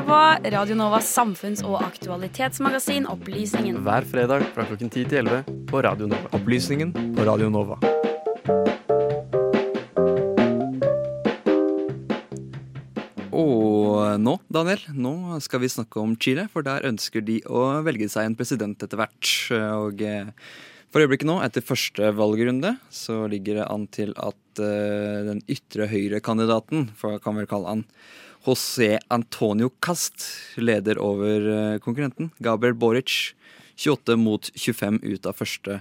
hører på Radio Novas samfunns- og aktualitetsmagasin Opplysningen. Hver fredag fra klokken 10 til 11 på Radio Nova. Opplysningen på Radio Nova. Og nå, Daniel, nå skal vi snakke om Chile, for der ønsker de å velge seg en president etter hvert. Og eh, for øyeblikket nå, etter første valgrunde, så ligger det an til at uh, den ytre høyre-kandidaten, for jeg kan vel kalle han José Antonio Cast, leder over uh, konkurrenten Gabriel Boric. 28 mot 25 ut av første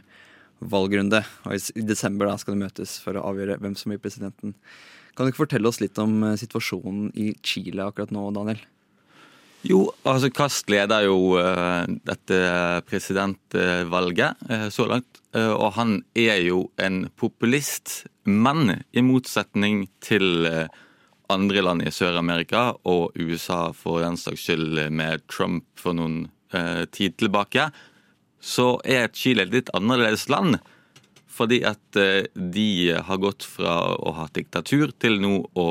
valgrunde. Og i, desember da skal de møtes for å avgjøre hvem som blir presidenten. Kan du ikke fortelle oss litt om uh, situasjonen i Chile akkurat nå, Daniel? Jo, altså Kast leder jo uh, dette presidentvalget uh, så langt. Uh, og han er jo en populist, men i motsetning til andre land i Sør-Amerika og USA for den saks skyld med Trump for noen tid tilbake, så er Chile et litt annerledes land. Fordi at de har gått fra å ha diktatur til nå å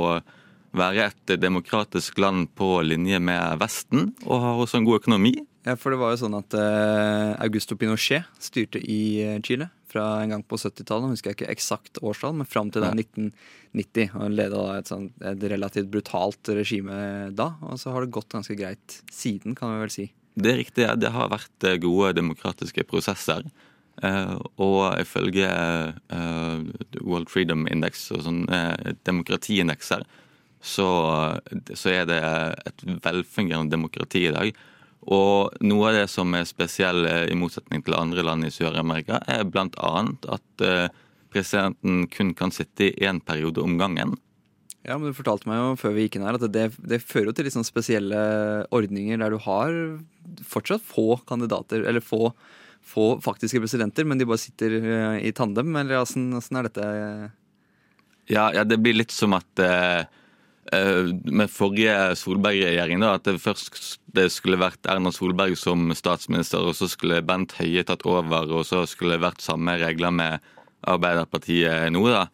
være et demokratisk land på linje med Vesten, og har også en god økonomi. Ja, for det var jo sånn at eh, Augusto Pinochet styrte i uh, Chile fra en gang på 70-tallet. Husker jeg ikke eksakt årstall, men fram til da 1990. Og leda et, sånt, et relativt brutalt regime da. Og så har det gått ganske greit siden, kan vi vel si. Det er riktig. Det har vært eh, gode demokratiske prosesser. Uh, og ifølge World Freedom Index og sånne demokratiindekser så, så, er det et velfungerende demokrati i dag. Og noe av det som er spesielt i motsetning til andre land i Sør-Amerika, er bl.a. at eh, presidenten kun kan sitte i én periode om gangen. Ja, men Du fortalte meg jo før vi gikk inn her at det, det fører til litt sånn spesielle ordninger der du har fortsatt få kandidater, eller få, få faktiske presidenter, men de bare sitter eh, i tandem, eller åssen er dette? Ja, ja, det blir litt som at eh, Eh, med forrige Solberg-regjering at det først det skulle vært Erna Solberg som statsminister, og så skulle Bent Høie tatt over, og så skulle det vært samme regler med Arbeiderpartiet nå, da.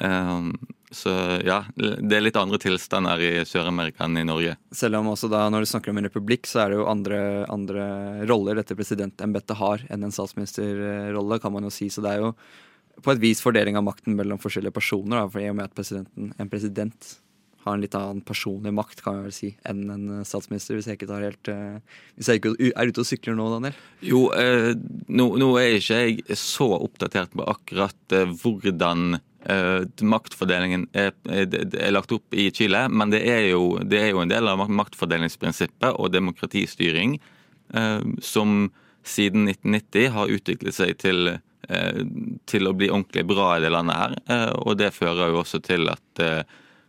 Eh, så ja, det er litt andre tilstander i Sør-Amerika enn i Norge. Selv om også da når du snakker om en republikk, så er det jo andre, andre roller dette presidentembetet har enn en statsministerrolle, kan man jo si. Så det er jo på et vis fordeling av makten mellom forskjellige personer, da, for i og med at en president har en litt annen personlig makt kan jeg vel si, enn en eh, statsminister, hvis jeg ikke helt uh, Hvis jeg ikke er ute og sykler nå, Daniel? Jo, eh, nå, nå, er ikke jeg så oppdatert på akkurat eh, hvordan eh, maktfordelingen er, er, er, lagt opp i Chile, men det er jo, det er jo en del av maktfordelingsprinsippet og demokratistyring eh, som siden 1990 har utviklet seg til til å bli ordentlig bra i det landet her. Og det fører jo også til at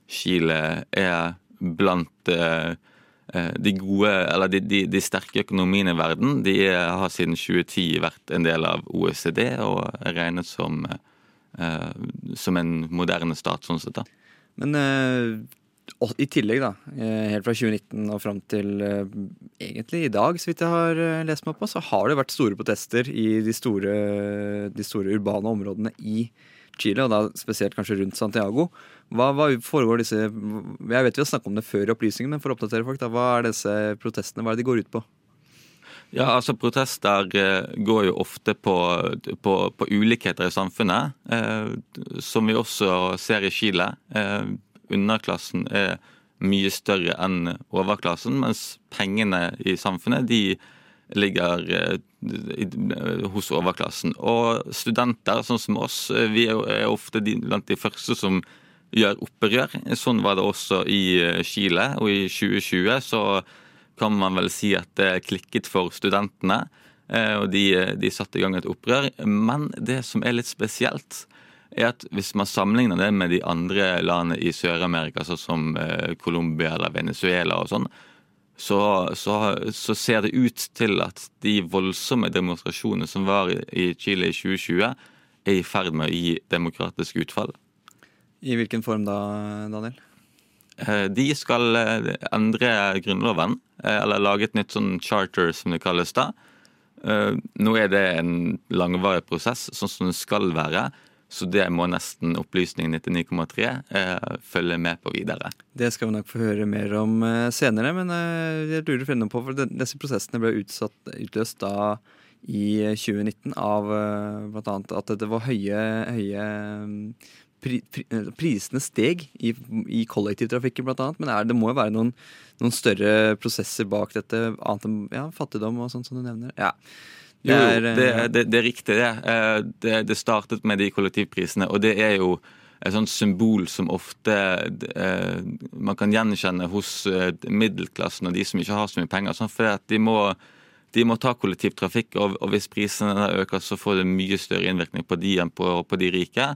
Chile er blant eh, eh, de gode, eller de, de, de, sterke økonomiene i verden. De har siden 2010 vært en del av OECD og regnet som, eh, som en moderne stat, sånn sett. da. Men i tillegg, da, helt fra 2019 og fram til egentlig i dag, så vidt jeg har lest meg på, så har det vært store protester i de store, de store urbane områdene i Chile, og da spesielt kanskje rundt Santiago. Hva, hva, foregår disse Jeg vet vi har snakket om det før i opplysningen, men for å oppdatere folk, da, hva er disse protestene? Hva er det de går ut på? Ja, altså Protester eh, går jo ofte på, på, på ulikheter i samfunnet, eh, som vi også ser i Chile. Eh, underklassen er mye større enn overklassen, mens pengene i samfunnet de ligger eh, hos overklassen. Og studenter, sånn som oss, eh, vi er ofte blant de første som gjør opprør. Sånn var det også i eh, Chile, og i 2020 så kan man vel si at det klikket for studentene. Eh, og de, de satte i gang et opprør. Men det som er litt spesielt, er at hvis man sammenligner det med de andre landene i Sør-Amerika, sånn som eh, Colombia eller Venezuela og sånn, så, så, så, ser det ut til at de voldsomme demonstrasjonene som var i Chile i 2020, er i ferd med å gi demokratisk utfall. I hvilken form da, Daniel? Eh, de skal eh, endre Grunnloven, eh, eller lage et nytt sånn charter, som det kalles da. Nå er det en langvarig prosess, sånn som det skal være. Så det må nesten Opplysning 99,3 eh, følge med på videre. Det skal vi nok få høre mer om eh, senere, men eh, jeg lurer fremme på, for disse prosessene ble utsatt, utløst da i 2019 av eh, bl.a. at det var høye, høye pri, Prisene steg i, i kollektivtrafikken bl.a., men er, det må jo være noen, noen, større prosesser bak dette, annet enn ja, fattigdom og sånn som du nevner. Ja. Det er, jo, det, det, det er riktig, det. det. startet med de kollektivprisene, og det er jo et sånt symbol som ofte eh, man kan gjenkjenne hos eh, middelklassen og de som ikke har så mye penger. Sånn for at de må de må ta kollektivtrafikk, og, og hvis prisene øker, så får det mye større innvirkning på de enn på, på, de rike.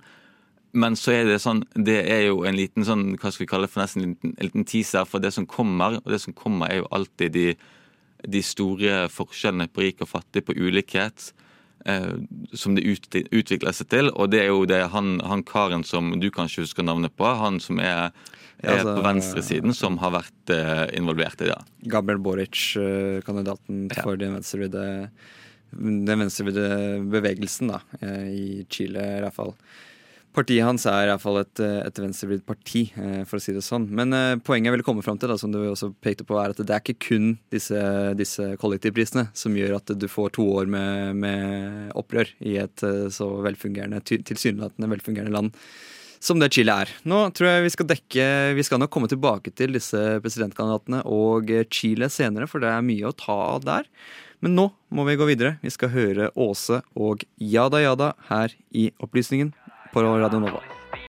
Men så er det sånn, det er jo en liten sånn, hva skal vi kalle det for nesten en liten, en liten teaser for det som kommer. Og det som kommer, er jo alltid de, de store forskjellene på rik og fattig, på ulikhet. Eh, som det utvikler seg til. Og det er jo det han, han karen som du kanskje husker navnet på, han som er altså, på venstresiden som har vært uh, involvert i det. Gabriel Boric, uh, kandidaten ja. for den venstrevridde den venstrevridde bevegelsen da, i Chile, i hvert fall. Partiet hans er iallfall et, et venstrevridd parti, for å si det sånn. Men poenget jeg ville komme fram til, da, som du også pekte på, er at det er ikke kun disse, disse kollektivprisene som gjør at du får to år med, med opprør i et så velfungerende, tilsynelatende velfungerende land som det Chile er. Nå tror jeg vi skal dekke Vi skal nok komme tilbake til disse presidentkandidatene og Chile senere, for det er mye å ta av der. Men nå må vi gå videre. Vi skal høre Åse og Jada Jada her i Opplysningen på Radio Nova.